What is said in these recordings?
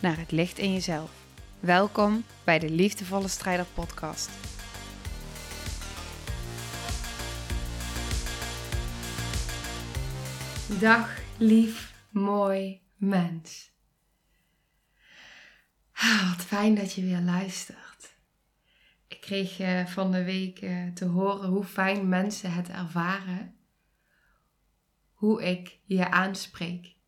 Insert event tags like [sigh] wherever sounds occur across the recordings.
naar het licht in jezelf. Welkom bij de Liefdevolle Strijder Podcast. Dag, lief, mooi mens. Ah, wat fijn dat je weer luistert. Ik kreeg eh, van de week eh, te horen hoe fijn mensen het ervaren. Hoe ik je aanspreek.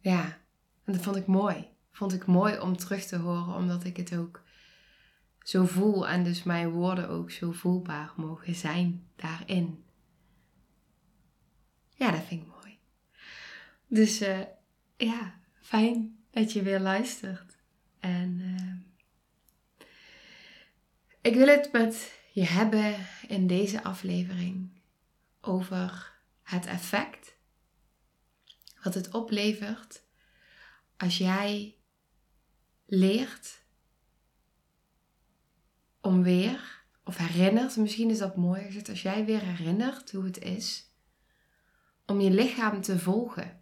Ja, en dat vond ik mooi. Vond ik mooi om terug te horen, omdat ik het ook zo voel en dus mijn woorden ook zo voelbaar mogen zijn daarin. Ja, dat vind ik mooi. Dus uh, ja, fijn dat je weer luistert. En uh, ik wil het met je hebben in deze aflevering over het effect wat het oplevert als jij leert om weer, of herinnert, misschien is dat mooi gezegd, als jij weer herinnert hoe het is om je lichaam te volgen.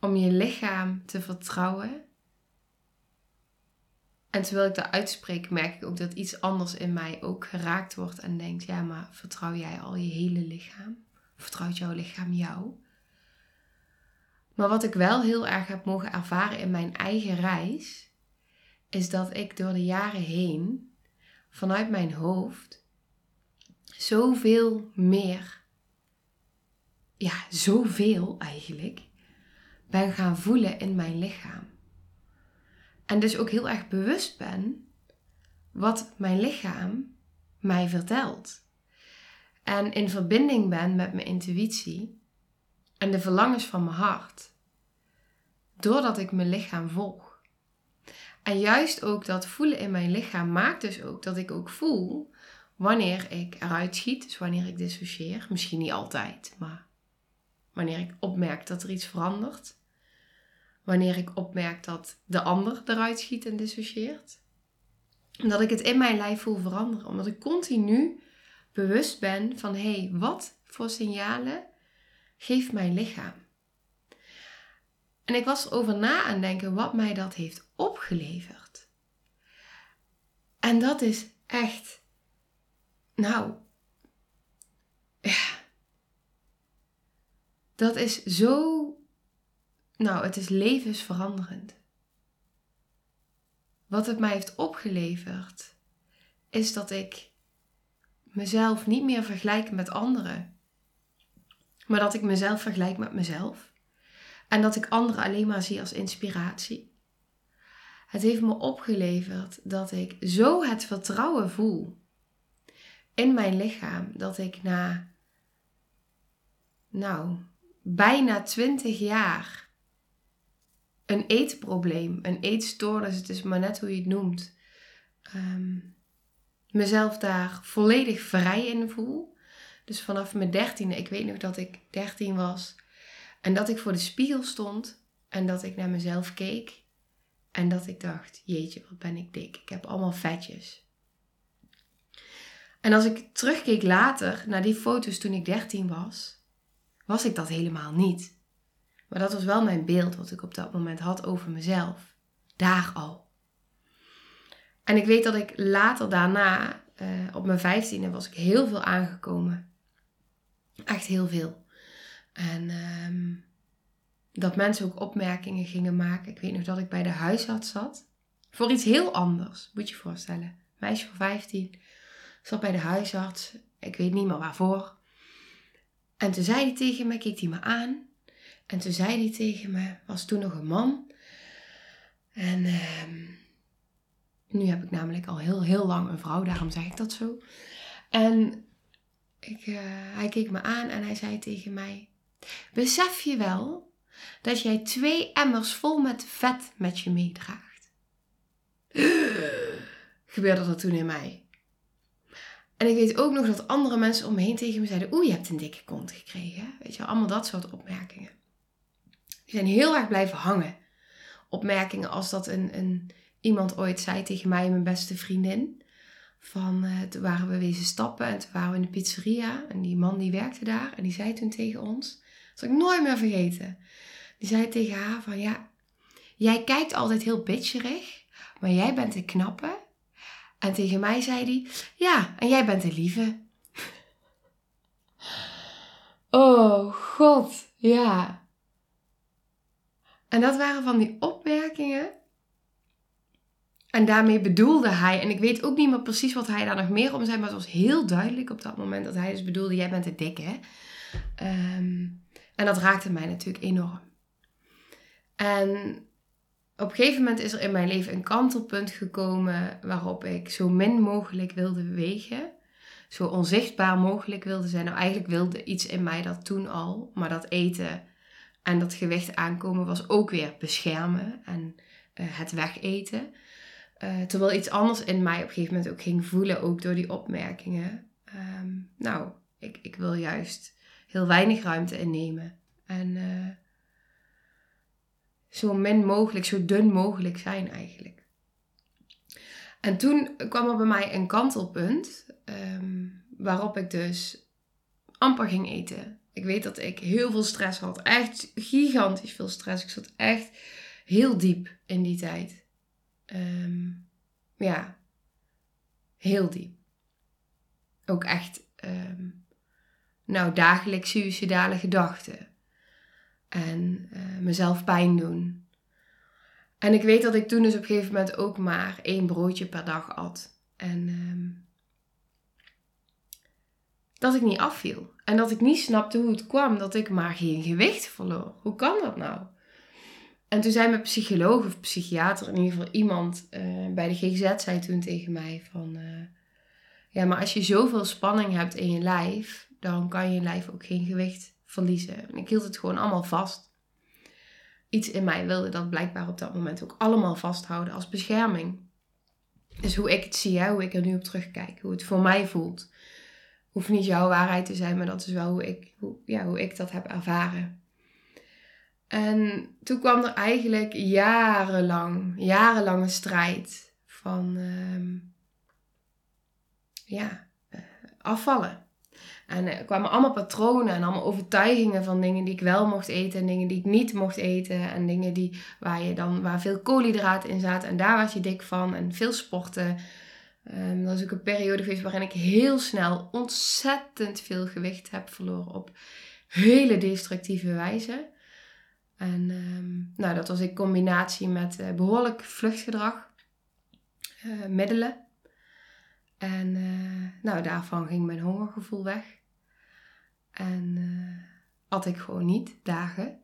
Om je lichaam te vertrouwen. En terwijl ik dat uitspreek, merk ik ook dat iets anders in mij ook geraakt wordt en denkt: ja, maar vertrouw jij al je hele lichaam? Vertrouwt jouw lichaam jou? Maar wat ik wel heel erg heb mogen ervaren in mijn eigen reis, is dat ik door de jaren heen vanuit mijn hoofd zoveel meer, ja, zoveel eigenlijk, ben gaan voelen in mijn lichaam. En dus ook heel erg bewust ben wat mijn lichaam mij vertelt. En in verbinding ben met mijn intuïtie en de verlangens van mijn hart. Doordat ik mijn lichaam volg. En juist ook dat voelen in mijn lichaam maakt dus ook dat ik ook voel wanneer ik eruit schiet. Dus wanneer ik dissocieer. Misschien niet altijd, maar wanneer ik opmerk dat er iets verandert. Wanneer ik opmerk dat de ander eruit schiet en dissocieert. Dat ik het in mijn lijf voel veranderen. Omdat ik continu bewust ben van hé, hey, wat voor signalen geeft mijn lichaam. En ik was erover na aan denken wat mij dat heeft opgeleverd. En dat is echt, nou, ja, dat is zo, nou, het is levensveranderend. Wat het mij heeft opgeleverd, is dat ik mezelf niet meer vergelijk met anderen maar dat ik mezelf vergelijk met mezelf. En dat ik anderen alleen maar zie als inspiratie. Het heeft me opgeleverd dat ik zo het vertrouwen voel in mijn lichaam dat ik na, nou, bijna 20 jaar een eetprobleem, een eetstoornis, het is maar net hoe je het noemt, ehm, mezelf daar volledig vrij in voel. Dus vanaf mijn dertiende, ik weet nog dat ik dertien was. En dat ik voor de spiegel stond en dat ik naar mezelf keek. En dat ik dacht, jeetje, wat ben ik dik. Ik heb allemaal vetjes. En als ik terugkeek later naar die foto's toen ik 13 was, was ik dat helemaal niet. Maar dat was wel mijn beeld wat ik op dat moment had over mezelf. Daar al. En ik weet dat ik later daarna, uh, op mijn vijftiende, was ik heel veel aangekomen. Echt heel veel. En ehm, dat mensen ook opmerkingen gingen maken. Ik weet nog dat ik bij de huisarts zat. Voor iets heel anders, moet je je voorstellen. Meisje van 15 zat bij de huisarts. Ik weet niet meer waarvoor. En toen zei hij tegen me, keek hij me aan. En toen zei hij tegen me, was toen nog een man. En ehm, nu heb ik namelijk al heel, heel lang een vrouw, daarom zeg ik dat zo. En ik, uh, hij keek me aan en hij zei tegen mij: Besef je wel dat jij twee emmers vol met vet met je meedraagt? [gasps] Gebeurde dat toen in mij. En ik weet ook nog dat andere mensen om me heen tegen me zeiden: Oeh, je hebt een dikke kont gekregen. Weet je, allemaal dat soort opmerkingen. Die zijn heel erg blijven hangen. Opmerkingen als dat een, een, iemand ooit zei tegen mij, mijn beste vriendin. Van, uh, toen waren we wezen stappen en toen waren we in de pizzeria. En die man die werkte daar. En die zei toen tegen ons, dat zal ik nooit meer vergeten. Die zei tegen haar van, ja, jij kijkt altijd heel bitcherig. Maar jij bent de knappe. En tegen mij zei hij, ja, en jij bent de lieve. [laughs] Oh, god, ja. En dat waren van die opmerkingen. En daarmee bedoelde hij, en ik weet ook niet meer precies wat hij daar nog meer om zei, maar het was heel duidelijk op dat moment dat hij dus bedoelde: jij bent te dik, hè? Ehm, en dat raakte mij natuurlijk enorm. En op een gegeven moment is er in mijn leven een kantelpunt gekomen waarop ik zo min mogelijk wilde bewegen. Zo onzichtbaar mogelijk wilde zijn. Nou, eigenlijk wilde iets in mij dat toen al, maar dat eten en dat gewicht aankomen was ook weer beschermen en uh, het wegeten. Uh, terwijl iets anders in mij op een gegeven moment ook ging voelen, ook door die opmerkingen. Um, nou, ik, ik wil juist heel weinig ruimte innemen. En uh, zo min mogelijk, zo dun mogelijk zijn eigenlijk. En toen kwam er bij mij een kantelpunt um, waarop ik dus amper ging eten. Ik weet dat ik heel veel stress had. Echt gigantisch veel stress. Ik zat echt heel diep in die tijd. Um, ja, heel diep. Ook echt, um, nou, dagelijks suicidale gedachten. En uh, mezelf pijn doen. En ik weet dat ik toen dus op een gegeven moment ook maar één broodje per dag at. En um, dat ik niet afviel. En dat ik niet snapte hoe het kwam dat ik maar geen gewicht verloor. Hoe kan dat nou? En toen zei mijn psycholoog of psychiater, in ieder geval iemand uh, bij de GGZ, zei toen tegen mij van... Uh, ja, maar als je zoveel spanning hebt in je lijf, dan kan je lijf ook geen gewicht verliezen. En ik hield het gewoon allemaal vast. Iets in mij wilde dat blijkbaar op dat moment ook allemaal vasthouden als bescherming. Dus hoe ik het zie, hè, hoe ik er nu op terugkijk, hoe het voor mij voelt hoeft niet jouw waarheid te zijn, maar dat is wel hoe ik, hoe, ja, hoe ik dat heb ervaren. En toen kwam er eigenlijk jarenlang, jarenlange strijd van uh, ja, uh, afvallen. En er kwamen allemaal patronen en allemaal overtuigingen van dingen die ik wel mocht eten en dingen die ik niet mocht eten. En dingen die, waar, je dan, waar veel koolhydraten in zaten en daar was je dik van. En veel sporten. Um, dat is ook een periode geweest waarin ik heel snel ontzettend veel gewicht heb verloren op hele destructieve wijze. En um, nou, dat was in combinatie met uh, behoorlijk vluchtgedrag, uh, middelen. En uh, nou, daarvan ging mijn hongergevoel weg. En at ik gewoon niet, dagen.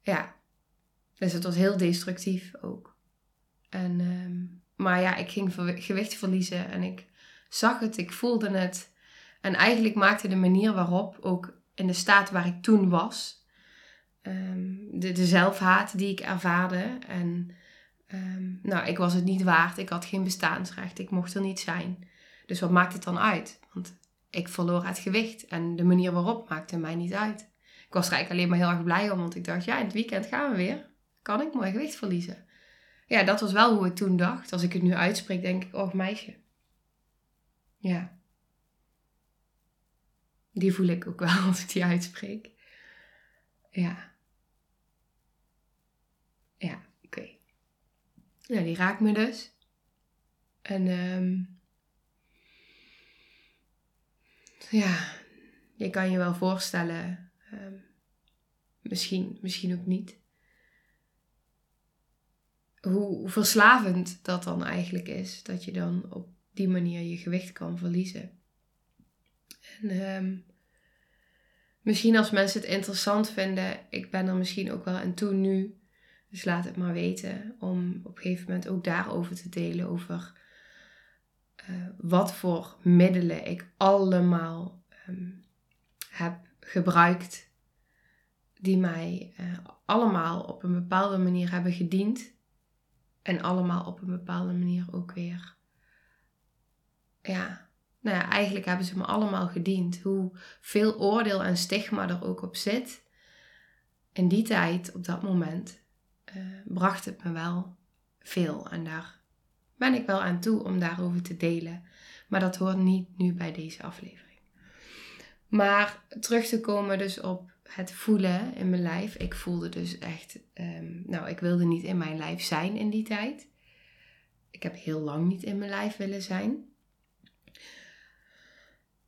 Ja, dus het was heel destructief ook. En um, maar ja, ik ging gewicht verliezen en ik zag het, ik voelde het. En eigenlijk maakte de manier waarop, ook in de staat waar ik toen was, ehm, de, de zelfhaat die ik ervaarde. En um, nou, ik was het niet waard, ik had geen bestaansrecht, ik mocht er niet zijn. Dus wat maakt het dan uit? Want ik verloor het gewicht en de manier waarop maakte mij niet uit. Ik was er eigenlijk alleen maar heel erg blij om, want ik dacht, ja, in het weekend gaan we weer. Kan ik mooi gewicht verliezen ja, dat was wel hoe ik toen dacht. Als ik het nu uitspreek, denk ik, oh meisje. Ja. Die voel ik ook wel [laughs] als ik die uitspreek. Ja. Ja, oké. Nou, die raakt me dus. En um, ja, je kan je wel voorstellen, um, misschien, misschien ook niet hoe verslavend dat dan eigenlijk is. Dat je dan op die manier je gewicht kan verliezen. En um, misschien als mensen het interessant vinden, ik ben er misschien ook wel en toe nu. Dus laat het maar weten om op een gegeven moment ook daarover te delen. Over uh, wat voor middelen ik allemaal um, heb gebruikt, die mij eh, allemaal op een bepaalde manier hebben gediend. En allemaal op een bepaalde manier ook weer. Ja, nou ja, eigenlijk hebben ze me allemaal gediend. Hoe veel oordeel en stigma er ook op zit. In die tijd, op dat moment, uh, bracht het me wel veel. En daar ben ik wel aan toe om daarover te delen. Maar dat hoort niet nu bij deze aflevering. Maar terug te komen dus op het voelen in mijn lijf. Ik voelde dus echt, um, nou, ik wilde niet in mijn lijf zijn in die tijd. Ik heb heel lang niet in mijn lijf willen zijn.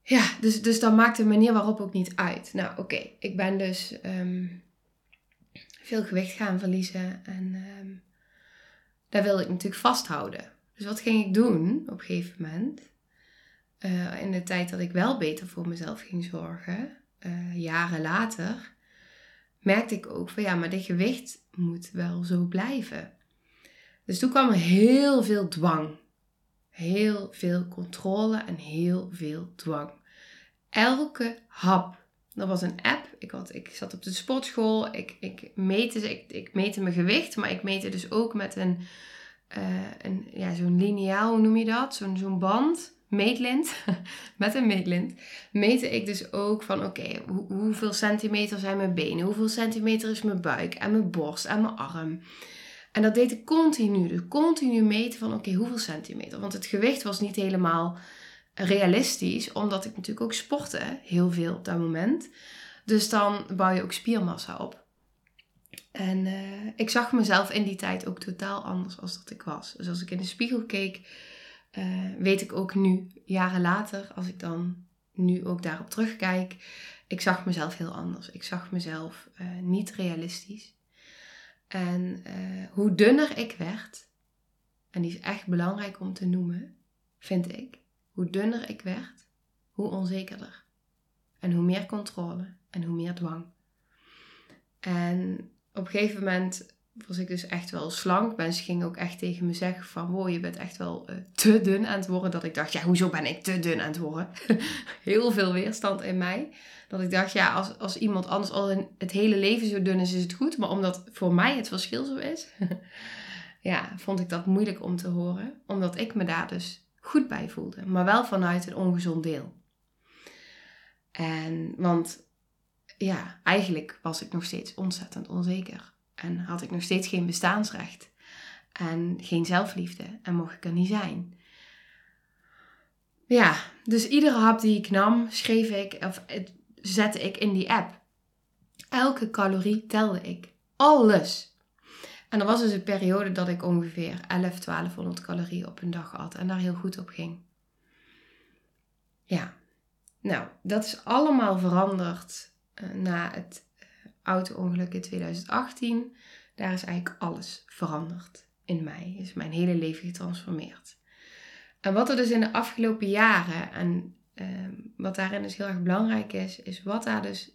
Ja, dus, dus dan maakt de manier waarop ook niet uit. Nou, oké, ik ben dus um, veel gewicht gaan verliezen en um, daar wilde ik natuurlijk vasthouden. Dus wat ging ik doen op een gegeven moment? Uh, in de tijd dat ik wel beter voor mezelf ging zorgen, uh, jaren later, merkte ik ook van ja, maar dit gewicht moet wel zo blijven. Dus toen kwam er heel veel dwang. Heel veel controle en heel veel dwang. Elke hap. Dat was een app. Ik, had, ik zat op de sportschool. Ik, ik, meette, ik, ik meette mijn gewicht. Maar ik meette dus ook met een, uh, een ja, zo'n lineaal, hoe noem je dat? Zo'n zo'n band meetlint, [laughs] met een meetlint, meette ik dus ook van oké, hoeveel centimeter zijn mijn benen, hoeveel centimeter is mijn buik en mijn borst en mijn arm. En dat deed ik continu, dus continu meten van oké, hoeveel centimeter. Want het gewicht was niet helemaal realistisch, omdat ik natuurlijk ook sportte, heel veel op dat moment. Dus dan bouw je ook spiermassa op. En uh, ik zag mezelf in die tijd ook totaal anders als dat ik was. Dus als ik in de spiegel keek, uh, weet ik ook nu, jaren later, als ik dan nu ook daarop terugkijk, ik zag mezelf heel anders. Ik zag mezelf uh, niet realistisch. En hoe dunner ik werd, en die is echt belangrijk om te noemen, vind ik. Hoe dunner ik werd, hoe onzekerder. En hoe meer controle en hoe meer dwang. En op een gegeven moment was ik dus echt wel slank. Mensen gingen ook echt tegen me zeggen van... Wow, je bent echt wel uh, te dun aan het worden. Dat ik dacht, ja, hoezo ben ik te dun aan het worden? [laughs] Heel veel weerstand in mij. Dat ik dacht, ja, als, als iemand anders al het hele leven zo dun is, is het goed. Maar omdat voor mij het verschil zo is... [laughs] ja, vond ik dat moeilijk om te horen. Omdat ik me daar dus goed bij voelde. Maar wel vanuit een ongezond deel. En, want ja, eigenlijk was ik nog steeds ontzettend onzeker. En had ik nog steeds geen bestaansrecht. En geen zelfliefde. En mocht ik er niet zijn. Ja, dus iedere hap die ik nam, schreef ik, of zette ik in die app. Elke calorie telde ik. Alles. En er was dus een periode dat ik ongeveer 11, 1200 calorieën op een dag had. En daar heel goed op ging. Ja. Nou, dat is allemaal veranderd uh, na het auto-ongeluk in 2018. Daar is eigenlijk alles veranderd in mij. Is mijn hele leven getransformeerd. En wat er dus in de afgelopen jaren, en ehm, wat daarin dus heel erg belangrijk is, is wat daar dus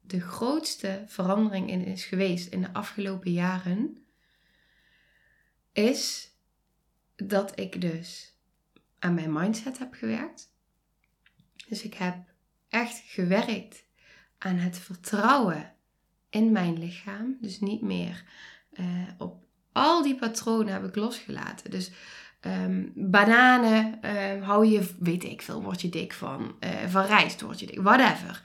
de grootste verandering in is geweest in de afgelopen jaren, is dat ik dus aan mijn mindset heb gewerkt. Dus ik heb echt gewerkt aan het vertrouwen in mijn lichaam. Dus niet meer uh, op al die patronen heb ik losgelaten. Dus um, bananen uh, hou je, weet ik veel, word je dik van. Uh, van rijst word je dik, whatever.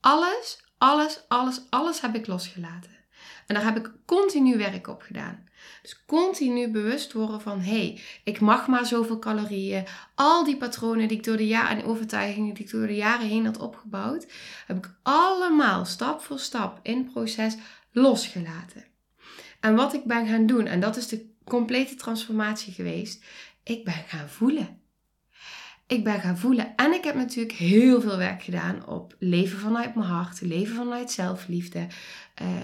Alles, alles, alles, alles heb ik losgelaten. En daar heb ik continu werk op gedaan. Dus continu bewust worden van, hé, hey, ik mag maar zoveel calorieën. Al die patronen die ik door de jaren en overtuigingen die ik door de jaren heen had opgebouwd, heb ik allemaal stap voor stap in proces losgelaten. En wat ik ben gaan doen, en dat is de complete transformatie geweest, ik ben gaan voelen. Ik ben gaan voelen. En ik heb natuurlijk heel veel werk gedaan op leven vanuit mijn hart, leven vanuit zelfliefde.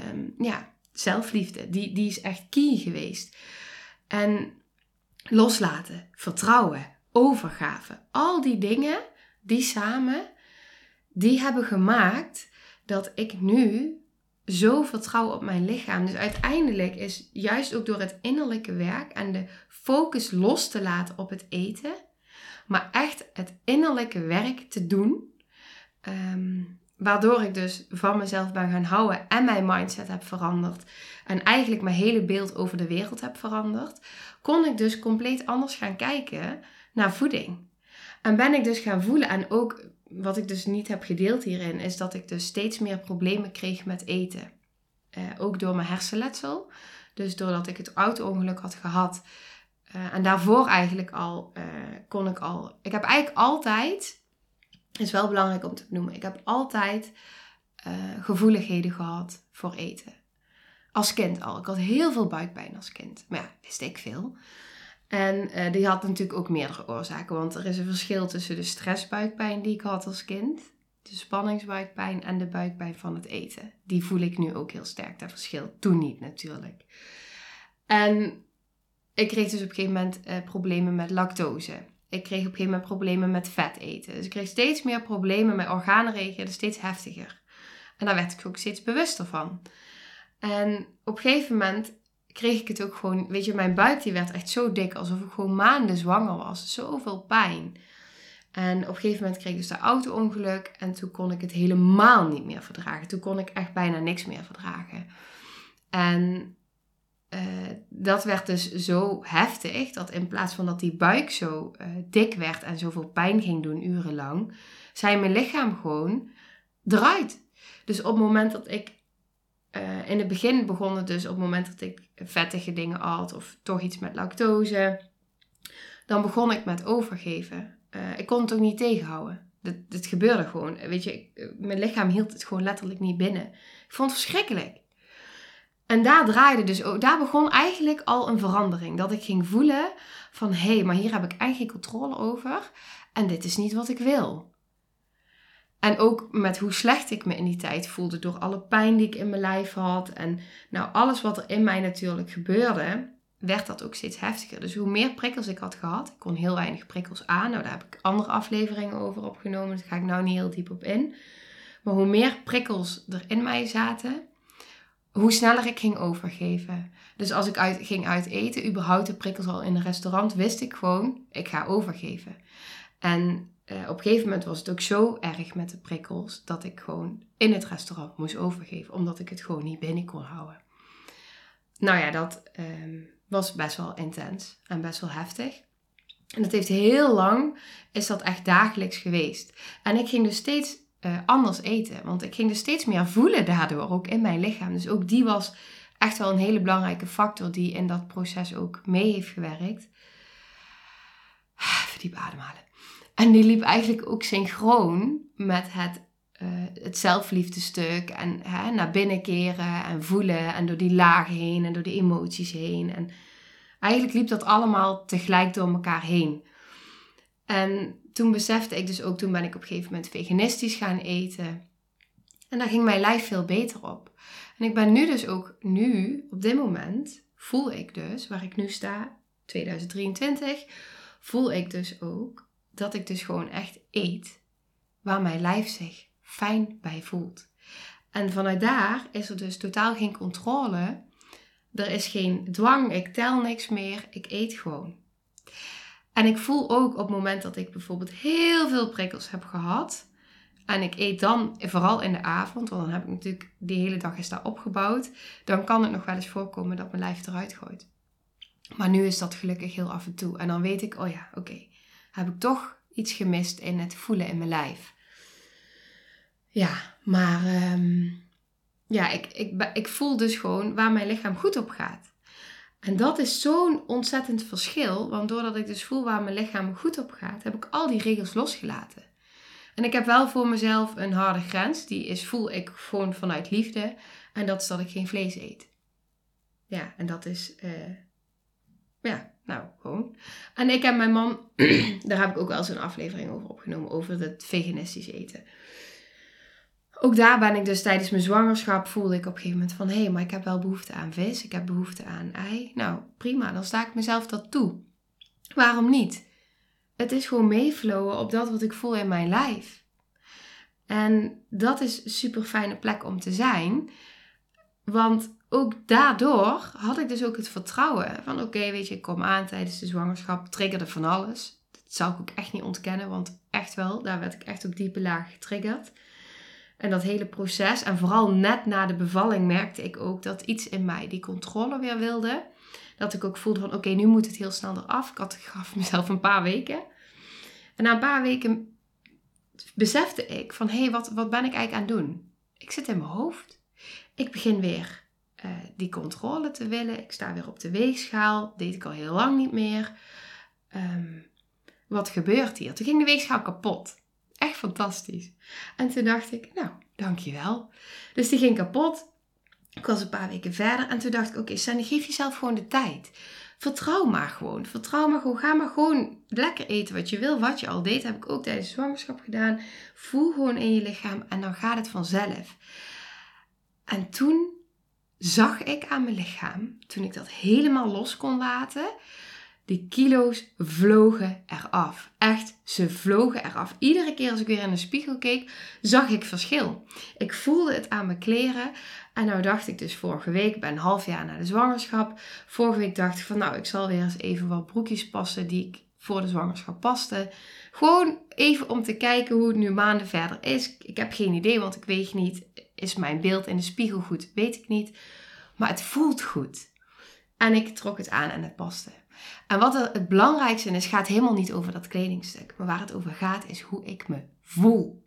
Um, ja, zelfliefde, die, die is echt key geweest. En loslaten, vertrouwen, overgave, al die dingen, die samen, die hebben gemaakt dat ik nu zo vertrouw op mijn lichaam. Dus uiteindelijk is juist ook door het innerlijke werk en de focus los te laten op het eten, maar echt het innerlijke werk te doen, ehm, waardoor ik dus van mezelf ben gaan houden en mijn mindset heb veranderd. En eigenlijk mijn hele beeld over de wereld heb veranderd. Kon ik dus compleet anders gaan kijken naar voeding. En ben ik dus gaan voelen en ook wat ik dus niet heb gedeeld hierin, is dat ik dus steeds meer problemen kreeg met eten. Uh, ook door mijn hersenletsel. Dus doordat ik het auto-ongeluk had gehad. Uh, en daarvoor eigenlijk al uh, kon ik al. Ik heb eigenlijk altijd. Is wel belangrijk om te benoemen. Ik heb altijd gevoeligheden gehad voor eten. Als kind al. Ik had heel veel buikpijn als kind. Maar ja, wist ik veel. En uh, die had natuurlijk ook meerdere oorzaken. Want er is een verschil tussen de stressbuikpijn die ik had als kind, de spanningsbuikpijn en de buikpijn van het eten. Die voel ik nu ook heel sterk, dat verschil. Toen niet natuurlijk. En ik kreeg dus op een gegeven moment uh, problemen met lactose. Ik kreeg op een gegeven moment problemen met vet eten. Dus ik kreeg steeds meer problemen. Mijn organen reageerden steeds heftiger. En daar werd ik ook steeds bewuster van. En op een gegeven moment kreeg ik het ook gewoon, weet je, mijn buik die werd echt zo dik alsof ik gewoon maanden zwanger was. Zoveel pijn. En op een gegeven moment kreeg ik dus de auto-ongeluk en toen kon ik het helemaal niet meer verdragen. Toen kon ik echt bijna niks meer verdragen. En uh, dat werd dus zo heftig dat in plaats van dat die buik zo uh, dik werd en zoveel pijn ging doen urenlang, zei mijn lichaam gewoon eruit. Dus op het moment dat ik uh, in het begin begon het dus op het moment dat ik vettige dingen at of toch iets met lactose. Dan begon ik met overgeven. Ik kon het ook niet tegenhouden. Het gebeurde gewoon. Weet je, eh, mijn lichaam hield het gewoon letterlijk niet binnen. Ik vond het verschrikkelijk. En daar draaide dus daar begon eigenlijk al een verandering. Dat ik ging voelen van hé, hey, maar hier heb ik eigenlijk controle over. En dit is niet wat ik wil. En ook met hoe slecht ik me in die tijd voelde door alle pijn die ik in mijn lijf had. En nou, alles wat er in mij natuurlijk gebeurde, werd dat ook steeds heftiger. Dus hoe meer prikkels ik had gehad, ik kon heel weinig prikkels aan. Nou, daar heb ik andere afleveringen over opgenomen. Daar ga ik nou niet heel diep op in. Maar hoe meer prikkels er in mij zaten, hoe sneller ik ging overgeven. Dus als ik ging uit eten, überhaupt de prikkels al in een restaurant, wist ik gewoon, ik ga overgeven. En uh, op een gegeven moment was het ook zo erg met de prikkels dat ik gewoon in het restaurant moest overgeven, omdat ik het gewoon niet binnen kon houden. Nou ja, dat um, was best wel intens en best wel heftig. En dat heeft heel lang, is dat echt dagelijks geweest. En ik ging dus steeds uh, anders eten, want ik ging dus steeds meer voelen daardoor, ook in mijn lichaam. Dus ook die was echt wel een hele belangrijke factor die in dat proces ook mee heeft gewerkt. Even diep ademhalen. En die liep eigenlijk ook synchroon met het, uh, het zelfliefdestuk en hè, naar binnen keren en voelen en door die lagen heen en door die emoties heen. En eigenlijk liep dat allemaal tegelijk door elkaar heen. En toen besefte ik dus ook, toen ben ik op een gegeven moment veganistisch gaan eten. En daar ging mijn lijf veel beter op. En ik ben nu dus ook, nu, op dit moment, voel ik dus, waar ik nu sta, 2023, voel ik dus ook dat ik dus gewoon echt eet waar mijn lijf zich fijn bij voelt. En vanuit daar is er dus totaal geen controle. Er is geen dwang, ik tel niks meer, ik eet gewoon. En ik voel ook op het moment dat ik bijvoorbeeld heel veel prikkels heb gehad. En ik eet dan vooral in de avond, want dan heb ik natuurlijk die hele dag is daar opgebouwd. Dan kan het nog wel eens voorkomen dat mijn lijf eruit gooit. Maar nu is dat gelukkig heel af en toe. En dan weet ik, oh ja, oké heb ik toch iets gemist in het voelen in mijn lijf. Ja, maar um, ja, ik, ik, ik voel dus gewoon waar mijn lichaam goed op gaat. En dat is zo'n ontzettend verschil, want doordat ik dus voel waar mijn lichaam goed op gaat, heb ik al die regels losgelaten. En ik heb wel voor mezelf een harde grens, die is voel ik gewoon vanuit liefde, en dat is dat ik geen vlees eet. Ja, en dat is, uh, ja, nou, gewoon. En ik en mijn man, [clears throat] daar heb ik ook wel eens een aflevering over opgenomen, over het veganistisch eten. Ook daar ben ik dus tijdens mijn zwangerschap voelde ik op een gegeven moment van... hé, hey, maar ik heb wel behoefte aan vis, ik heb behoefte aan ei. Nou, prima, dan sta ik mezelf dat toe. Waarom niet? Het is gewoon meeflowen op dat wat ik voel in mijn lijf. En dat is een super fijne plek om te zijn. Want ook daardoor had ik dus ook het vertrouwen van oké, weet je, ik kom aan tijdens de zwangerschap, triggerde van alles. Dat zou ik ook echt niet ontkennen, want echt wel, daar werd ik echt op diepe laag getriggerd. En dat hele proces, en vooral net na de bevalling, merkte ik ook dat iets in mij die controle weer wilde. Dat ik ook voelde van oké, nu moet het heel snel eraf. Ik had, gaf mezelf een paar weken. En na een paar weken besefte ik van hé, hey, wat, wat ben ik eigenlijk aan het doen? Ik zit in mijn hoofd. Ik begin weer uh, die controle te willen. Ik sta weer op de weegschaal. deed ik al heel lang niet meer. Um, wat gebeurt hier? Toen ging de weegschaal kapot. Echt fantastisch. En toen dacht ik, nou, dankjewel. Dus die ging kapot. Ik was een paar weken verder en toen dacht ik, oké, okay, Sandy, geef jezelf gewoon de tijd. Vertrouw maar gewoon. Vertrouw maar gewoon. Ga maar gewoon lekker eten wat je wil. Wat je al deed, heb ik ook tijdens de zwangerschap gedaan. Voel gewoon in je lichaam en dan gaat het vanzelf. En toen zag ik aan mijn lichaam, toen ik dat helemaal los kon laten, die kilo's vlogen eraf. Echt, ze vlogen eraf. Iedere keer als ik weer in de spiegel keek, zag ik verschil. Ik voelde het aan mijn kleren. En nou dacht ik dus vorige week, ik ben een half jaar na de zwangerschap. Vorige week dacht ik van nou, ik zal weer eens even wat broekjes passen die ik voor de zwangerschap paste. Gewoon even om te kijken hoe het nu maanden verder is. Ik heb geen idee, want ik weet niet, is mijn beeld in de spiegel goed? Weet ik niet. Maar het voelt goed. En ik trok het aan en het paste. En wat het belangrijkste is, gaat helemaal niet over dat kledingstuk. Maar waar het over gaat, is hoe ik me voel.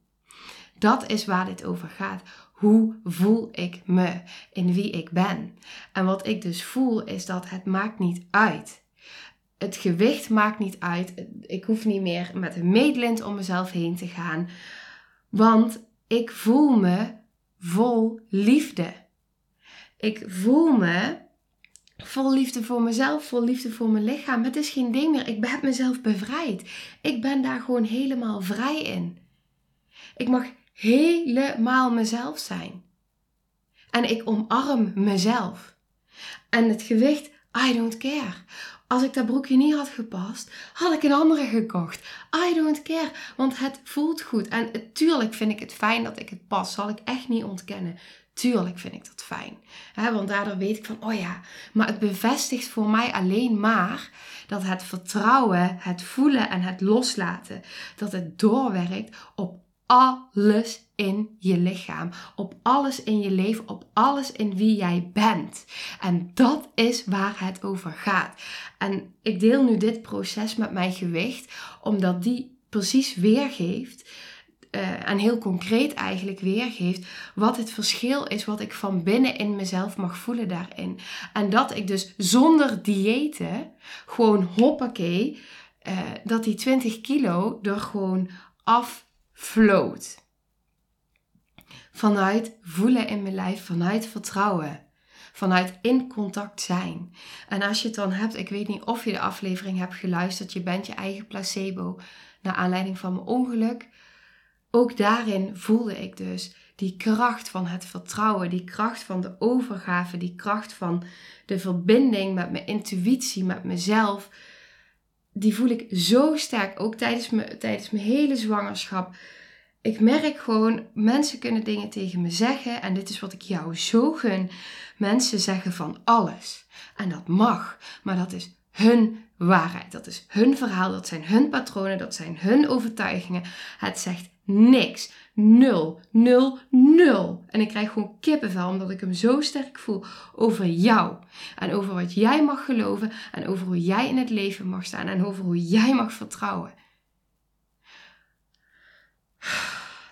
Dat is waar dit over gaat. Hoe voel ik me in wie ik ben? En wat ik dus voel is dat het maakt niet uit. Het gewicht maakt niet uit. Ik hoef niet meer met een meetlint om mezelf heen te gaan. Want ik voel me vol liefde. Ik voel me vol liefde voor mezelf, vol liefde voor mijn lichaam. Het is geen ding meer. Ik heb mezelf bevrijd. Ik ben daar gewoon helemaal vrij in. Ik mag helemaal mezelf zijn. En ik omarm mezelf. En het gewicht, I don't care. Als ik dat broekje niet had gepast, had ik een andere gekocht. I don't care, want het voelt goed. En tuurlijk vind ik het fijn dat ik het pas, zal ik echt niet ontkennen. Tuurlijk vind ik dat fijn. Want daardoor weet ik van, oh ja, maar het bevestigt voor mij alleen maar dat het vertrouwen, het voelen en het loslaten, dat het doorwerkt op alles in je lichaam, op alles in je leven, op alles in wie jij bent. En dat is waar het over gaat. En ik deel nu dit proces met mijn gewicht, omdat die precies weergeeft uh, en heel concreet eigenlijk weergeeft wat het verschil is wat ik van binnen in mezelf mag voelen daarin. En dat ik dus zonder diëten gewoon hoppakee, uh, dat die 20 kilo er gewoon afvloot. Vanuit voelen in mijn lijf, vanuit vertrouwen. Vanuit in contact zijn. En als je het dan hebt, ik weet niet of je de aflevering hebt geluisterd, je bent je eigen placebo naar aanleiding van mijn ongeluk ook daarin voelde ik dus die kracht van het vertrouwen, die kracht van de overgave, die kracht van de verbinding met mijn intuïtie, met mezelf. Die voel ik zo sterk, ook tijdens, me, tijdens mijn hele zwangerschap. Ik merk gewoon, mensen kunnen dingen tegen me zeggen en dit is wat ik jou zo gun. Mensen zeggen van alles en dat mag, maar dat is hun waarheid. Dat is hun verhaal, dat zijn hun patronen, dat zijn hun overtuigingen. Het zegt niks. Nul. Nul. Nul. En ik krijg gewoon kippenvel omdat ik hem zo sterk voel over jou. En over wat jij mag geloven. En over hoe jij in het leven mag staan. En over hoe jij mag vertrouwen.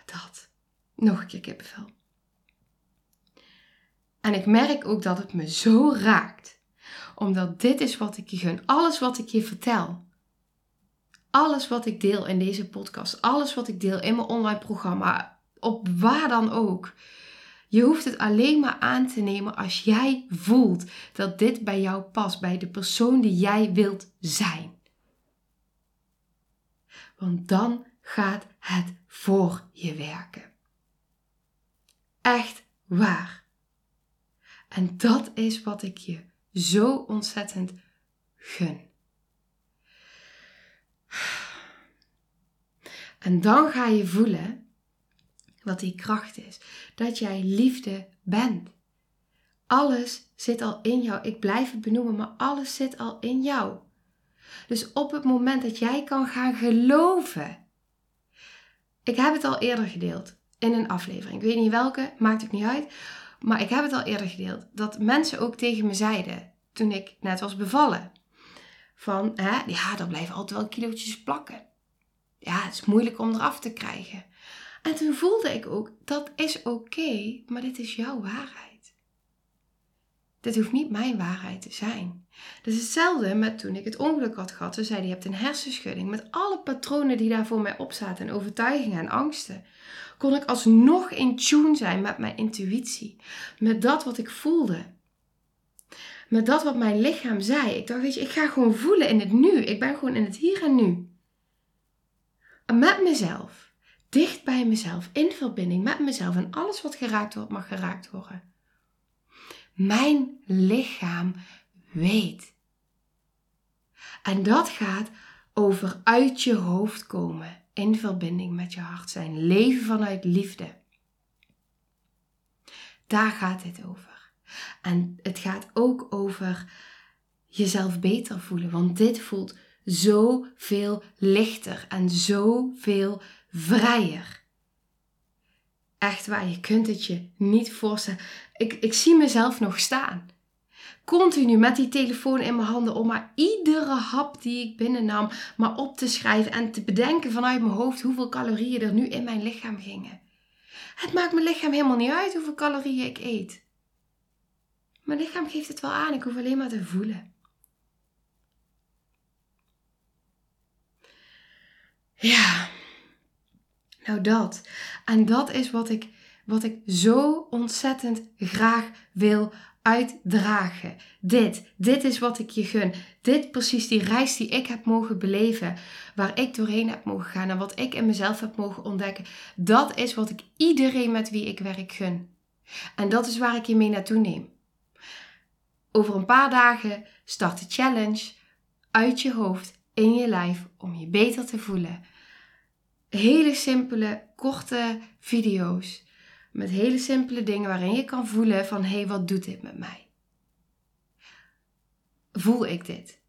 Dat. Nog een keer kippenvel. En ik merk ook dat het me zo raakt. Omdat dit is wat ik je gun. Alles wat ik je vertel alles wat ik deel in deze podcast, alles wat ik deel in mijn online programma, op waar dan ook. Je hoeft het alleen maar aan te nemen als jij voelt dat dit bij jou past, bij de persoon die jij wilt zijn. Want dan gaat het voor je werken. Echt waar. En dat is wat ik je zo ontzettend gun. En dan ga je voelen wat die kracht is. Dat jij liefde bent. Alles zit al in jou. Ik blijf het benoemen, maar alles zit al in jou. Dus op het moment dat jij kan gaan geloven. Ik heb het al eerder gedeeld. in een aflevering. Ik weet niet welke, maakt het niet uit. Maar ik heb het al eerder gedeeld. Dat mensen ook tegen me zeiden toen ik net was bevallen. Van, hè, ja, er blijven altijd wel kilootjes plakken. Ja, het is moeilijk om eraf te krijgen. En toen voelde ik ook, dat is oké, maar dit is jouw waarheid. Dit hoeft niet mijn waarheid te zijn. Dat is hetzelfde met toen ik het ongeluk had gehad. Ze zei, je hebt een hersenschudding. Met alle patronen die daar voor mij op zaten en overtuigingen en angsten. Kon ik alsnog in tune zijn met mijn intuïtie. Met dat wat ik voelde. Met dat wat mijn lichaam zei. Ik dacht, weet je, ik ga gewoon voelen in het nu. Ik ben gewoon in het hier en nu. met mezelf dicht bij mezelf, in verbinding met mezelf en alles wat geraakt wordt, mag geraakt worden. Mijn lichaam weet. En dat gaat over uit je hoofd komen, in verbinding met je hart zijn, leven vanuit liefde. Daar gaat dit over. En het gaat ook over jezelf beter voelen, want dit voelt zoveel lichter en zoveel vrijer. Echt waar, je kunt het je niet voorstellen. Ik, ik zie mezelf nog staan. Continu met die telefoon in mijn handen om maar iedere hap die ik binnennam maar op te schrijven en te bedenken vanuit mijn hoofd hoeveel calorieën er nu in mijn lichaam gingen. Het maakt mijn lichaam helemaal niet uit hoeveel calorieën ik eet. Mijn lichaam geeft het wel aan, ik hoef alleen maar te voelen. Ja, nou dat. En dat is wat ik, wat ik zo ontzettend graag wil uitdragen. Dit, dit is wat ik je gun. Dit precies die reis die ik heb mogen beleven, waar ik doorheen heb mogen gaan en wat ik in mezelf heb mogen ontdekken. Dat is wat ik iedereen met wie ik werk gun. En dat is waar ik je mee naartoe neem. Over een paar dagen start de challenge uit je hoofd in je lijf om je beter te voelen hele simpele, korte video's. Met hele simpele dingen waarin je kan voelen van hé, hey, wat doet dit met mij? Voel ik dit?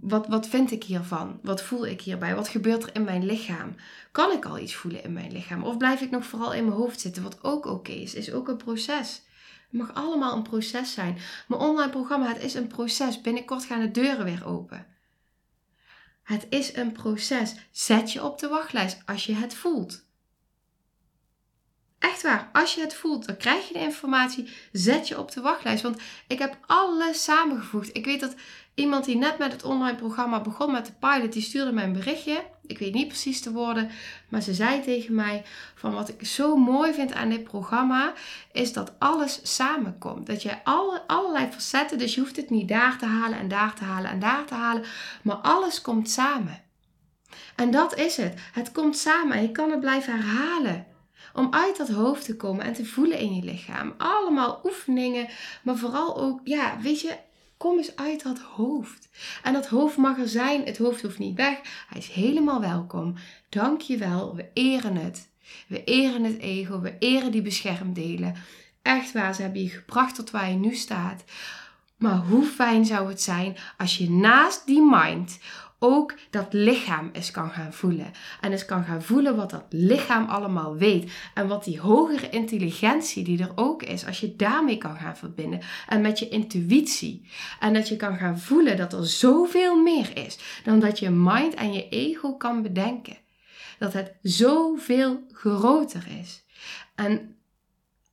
Wat, wat vind ik hiervan? Wat voel ik hierbij? Wat gebeurt er in mijn lichaam? Kan ik al iets voelen in mijn lichaam? Of blijf ik nog vooral in mijn hoofd zitten? Wat ook oké is, is ook een proces. Mag allemaal een proces zijn. Mijn online programma, het is een proces. Binnenkort gaan de deuren weer open. Het is een proces. Zet je op de wachtlijst als je het voelt. Echt waar, als je het voelt, dan krijg je de informatie. Zet je op de wachtlijst. Want ik heb alles samengevoegd. Ik weet dat iemand die net met het online programma begon met de pilot, die stuurde mij een berichtje. Ik weet niet precies de woorden, maar ze zei tegen mij van wat ik zo mooi vind aan dit programma, is dat alles samenkomt. Dat je alle, allerlei facetten, dus je hoeft het niet daar te halen en daar te halen en daar te halen, maar alles komt samen. En dat is het. Het komt samen en je kan het blijven herhalen. Om uit dat hoofd te komen en te voelen in je lichaam. Allemaal oefeningen, maar vooral ook, ja, weet je, Kom eens uit dat hoofd. En dat hoofd mag er zijn. Het hoofd hoeft niet weg. Hij is helemaal welkom. Dank je wel. We eren het. We eren het ego. We eren die beschermdelen. Echt waar, ze hebben je gebracht tot waar je nu staat. Maar hoe fijn zou het zijn als je naast die mind ook dat lichaam eens kan gaan voelen. En eens kan gaan voelen wat dat lichaam allemaal weet. En wat die hogere intelligentie die er ook is, als je daarmee kan gaan verbinden. En met je intuïtie. En dat je kan gaan voelen dat er zoveel meer is dan dat je mind en je ego kan bedenken. Dat het zoveel groter is. En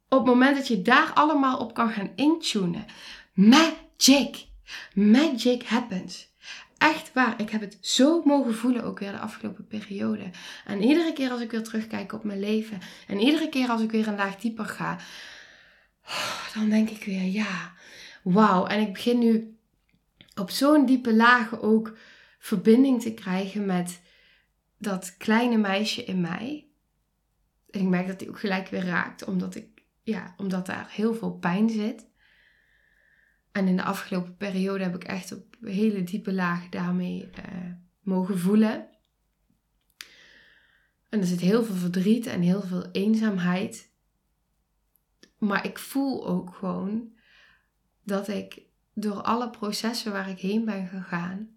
op het moment dat je daar allemaal op kan gaan intunen, magic, magic happens. Echt waar, ik heb het zo mogen voelen ook weer de afgelopen periode. En iedere keer als ik weer terugkijk op mijn leven en iedere keer als ik weer een laag dieper ga, dan denk ik weer ja, wauw. En ik begin nu op zo'n diepe lagen ook verbinding te krijgen met dat kleine meisje in mij. En ik merk dat die ook gelijk weer raakt, omdat, ik, ja, omdat daar heel veel pijn zit. En in de afgelopen periode heb ik echt op hele diepe lagen daarmee uh, mogen voelen. En er zit heel veel verdriet en heel veel eenzaamheid. Maar ik voel ook gewoon dat ik door alle processen waar ik heen ben gegaan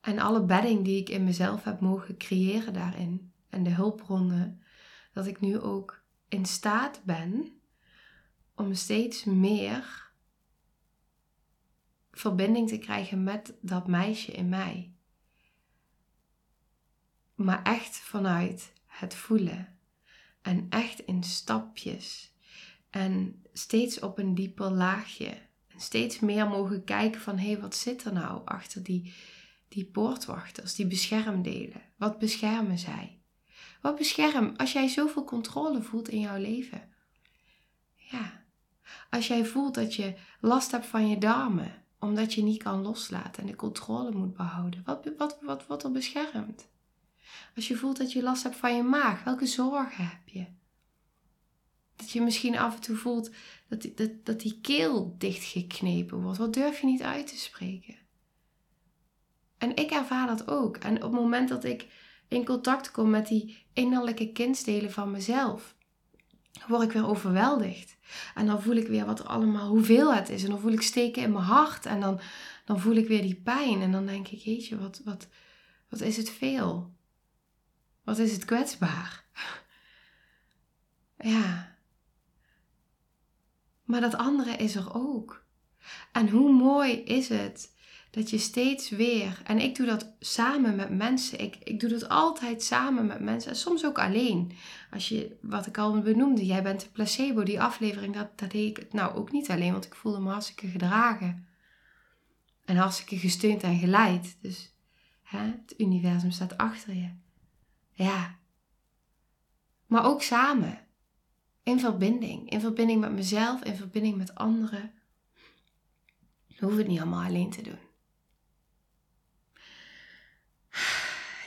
en alle bedding die ik in mezelf heb mogen creëren daarin en de hulpbronnen, dat ik nu ook in staat ben om steeds meer verbinding te krijgen met dat meisje in mij. Maar echt vanuit het voelen. En echt in stapjes. En steeds op een dieper laagje. En steeds meer mogen kijken van hé, wat zit er nou achter die, die poortwachters, die beschermdelen? Wat beschermen zij? Wat bescherm als jij zoveel controle voelt in jouw leven? Ja, als jij voelt dat je last hebt van je darmen, omdat je niet kan loslaten en de controle moet behouden, wat, wat, wat wordt er beschermd? Als je voelt dat je last hebt van je maag, welke zorgen heb je? Dat je misschien af en toe voelt dat die, dat, dat die keel dichtgeknepen wordt. Wat durf je niet uit te spreken? En ik ervaar dat ook. En op het moment dat ik in contact kom met die innerlijke kindstelen van mezelf, word ik weer overweldigd. En dan voel ik weer wat er allemaal, hoeveel het is. En dan voel ik steken in mijn hart. En dan, dan voel ik weer die pijn. En dan denk ik, jeetje, wat, wat, wat is het veel? Wat is het kwetsbaar? [laughs] ja. Maar dat andere is er ook. En hoe mooi is het dat je steeds weer, en ik doe dat samen met mensen, ik, ik doe dat altijd samen met mensen en soms ook alleen. Als je, wat ik al benoemde, jij bent de placebo, die aflevering, dat, dat deed ik nou ook niet alleen, want ik voelde me hartstikke gedragen. En hartstikke gesteund en geleid. Dus hè, het universum staat achter je. Ja. Maar ook samen. In verbinding. In verbinding met mezelf, in verbinding met anderen. We hoeven het niet allemaal alleen te doen.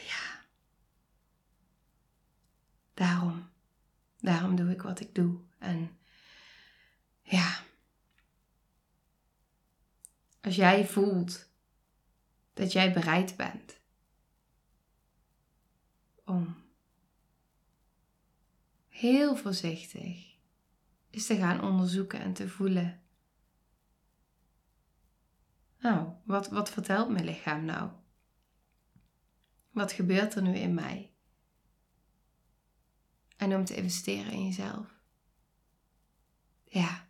Ja. Daarom. Daarom doe ik wat ik doe. En ja. Als jij voelt dat jij bereid bent om heel voorzichtig is te gaan onderzoeken en te voelen. Nou, wat, wat vertelt mijn lichaam nou? Wat gebeurt er nu in mij? En om te investeren in jezelf. Ja.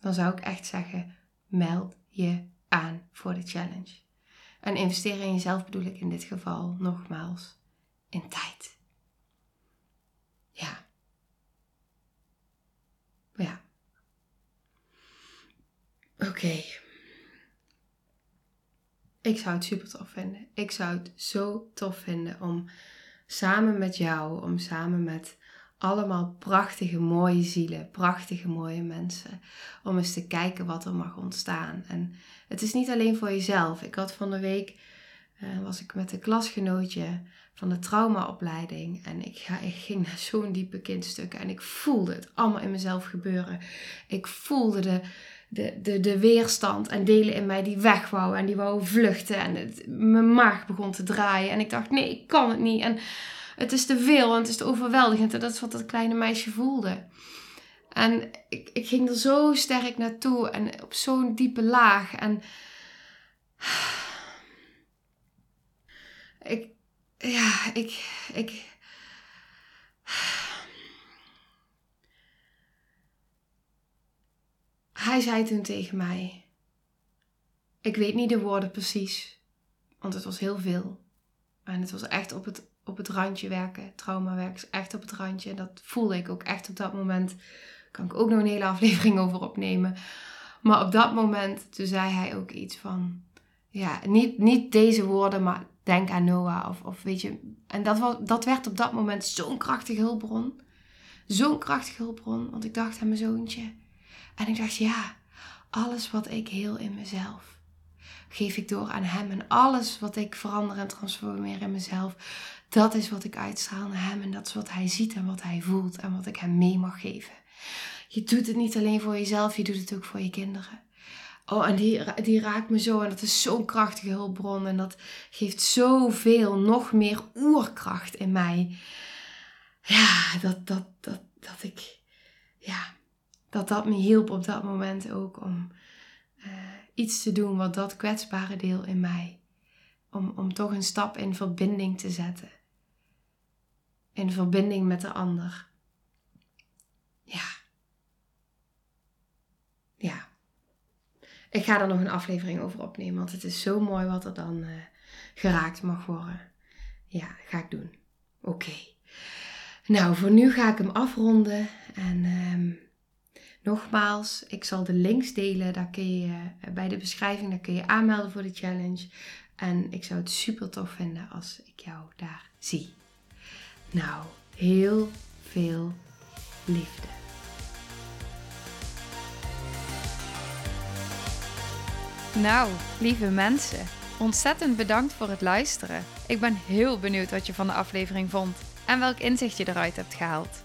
Dan zou ik echt zeggen: meld je aan voor de challenge. En investeren in jezelf bedoel ik in dit geval nogmaals in tijd. Ja. Ja. Oké. Ik zou het super tof vinden. Ik zou het zo tof vinden om samen met jou, om samen met allemaal prachtige, mooie zielen, prachtige, mooie mensen. Om eens te kijken wat er mag ontstaan. En het is niet alleen voor jezelf. Ik had van de week, uh, was ik met een klasgenootje van de traumaopleiding. En ik, ga, ik ging naar zo'n diepe kindstukken. En ik voelde het allemaal in mezelf gebeuren. Ik voelde de, de, de, de weerstand en delen in mij die weg. En die wou vluchten. En het, mijn maag begon te draaien. En ik dacht, nee, ik kan het niet. En het is te veel en het is te overweldigend. En dat is wat dat kleine meisje voelde. En ik, ik ging er zo sterk naartoe en op zo'n diepe laag. En ik, ja, ik, ik. Hij zei toen tegen mij: Ik weet niet de woorden precies, want het was heel veel. En het was echt op het op het randje werken. Traumawerk is echt op het randje. Dat voelde ik ook echt op dat moment. Daar kan ik ook nog een hele [laughs] aflevering over opnemen. Maar op dat moment, toen zei hij ook iets van... Ja, niet, niet deze woorden, maar denk aan Noah. Of, of weet je... En dat, was, dat werd op dat moment zo'n krachtige hulpbron. Zo'n krachtige hulpbron. Want ik dacht aan mijn zoontje. En ik dacht, ja, alles wat ik heel in mezelf geef ik door aan hem. En alles wat ik verander en transformeer in mezelf, dat is wat ik uitstraal naar hem. En dat is wat hij ziet en wat hij voelt en wat ik hem mee mag geven. Je doet het niet alleen voor jezelf, je doet het ook voor je kinderen. Oh, en die, die raakt me zo. En dat is zo'n krachtige hulpbron. En dat geeft zoveel, nog meer oerkracht in mij. Ja, dat, dat, dat, dat ik, ja, dat dat me hielp op dat moment ook om uh, iets te doen wat dat kwetsbare deel in mij, om, om toch een stap in verbinding te zetten. in verbinding met de ander. Ja. Ja. Ik ga er nog een aflevering over opnemen, want het is zo mooi wat er dan uh, geraakt mag worden. Ja, ga ik doen. Oké. Nou, voor nu ga ik hem afronden. En um, nogmaals, ik zal de links delen. Daar kun je uh, bij de beschrijving, daar kun je aanmelden voor de challenge. En ik zou het super tof vinden als ik jou daar zie. Nou, heel veel liefde. Nou, lieve mensen, ontzettend bedankt voor het luisteren. Ik ben heel benieuwd wat je van de aflevering vond en welk inzicht je eruit hebt gehaald.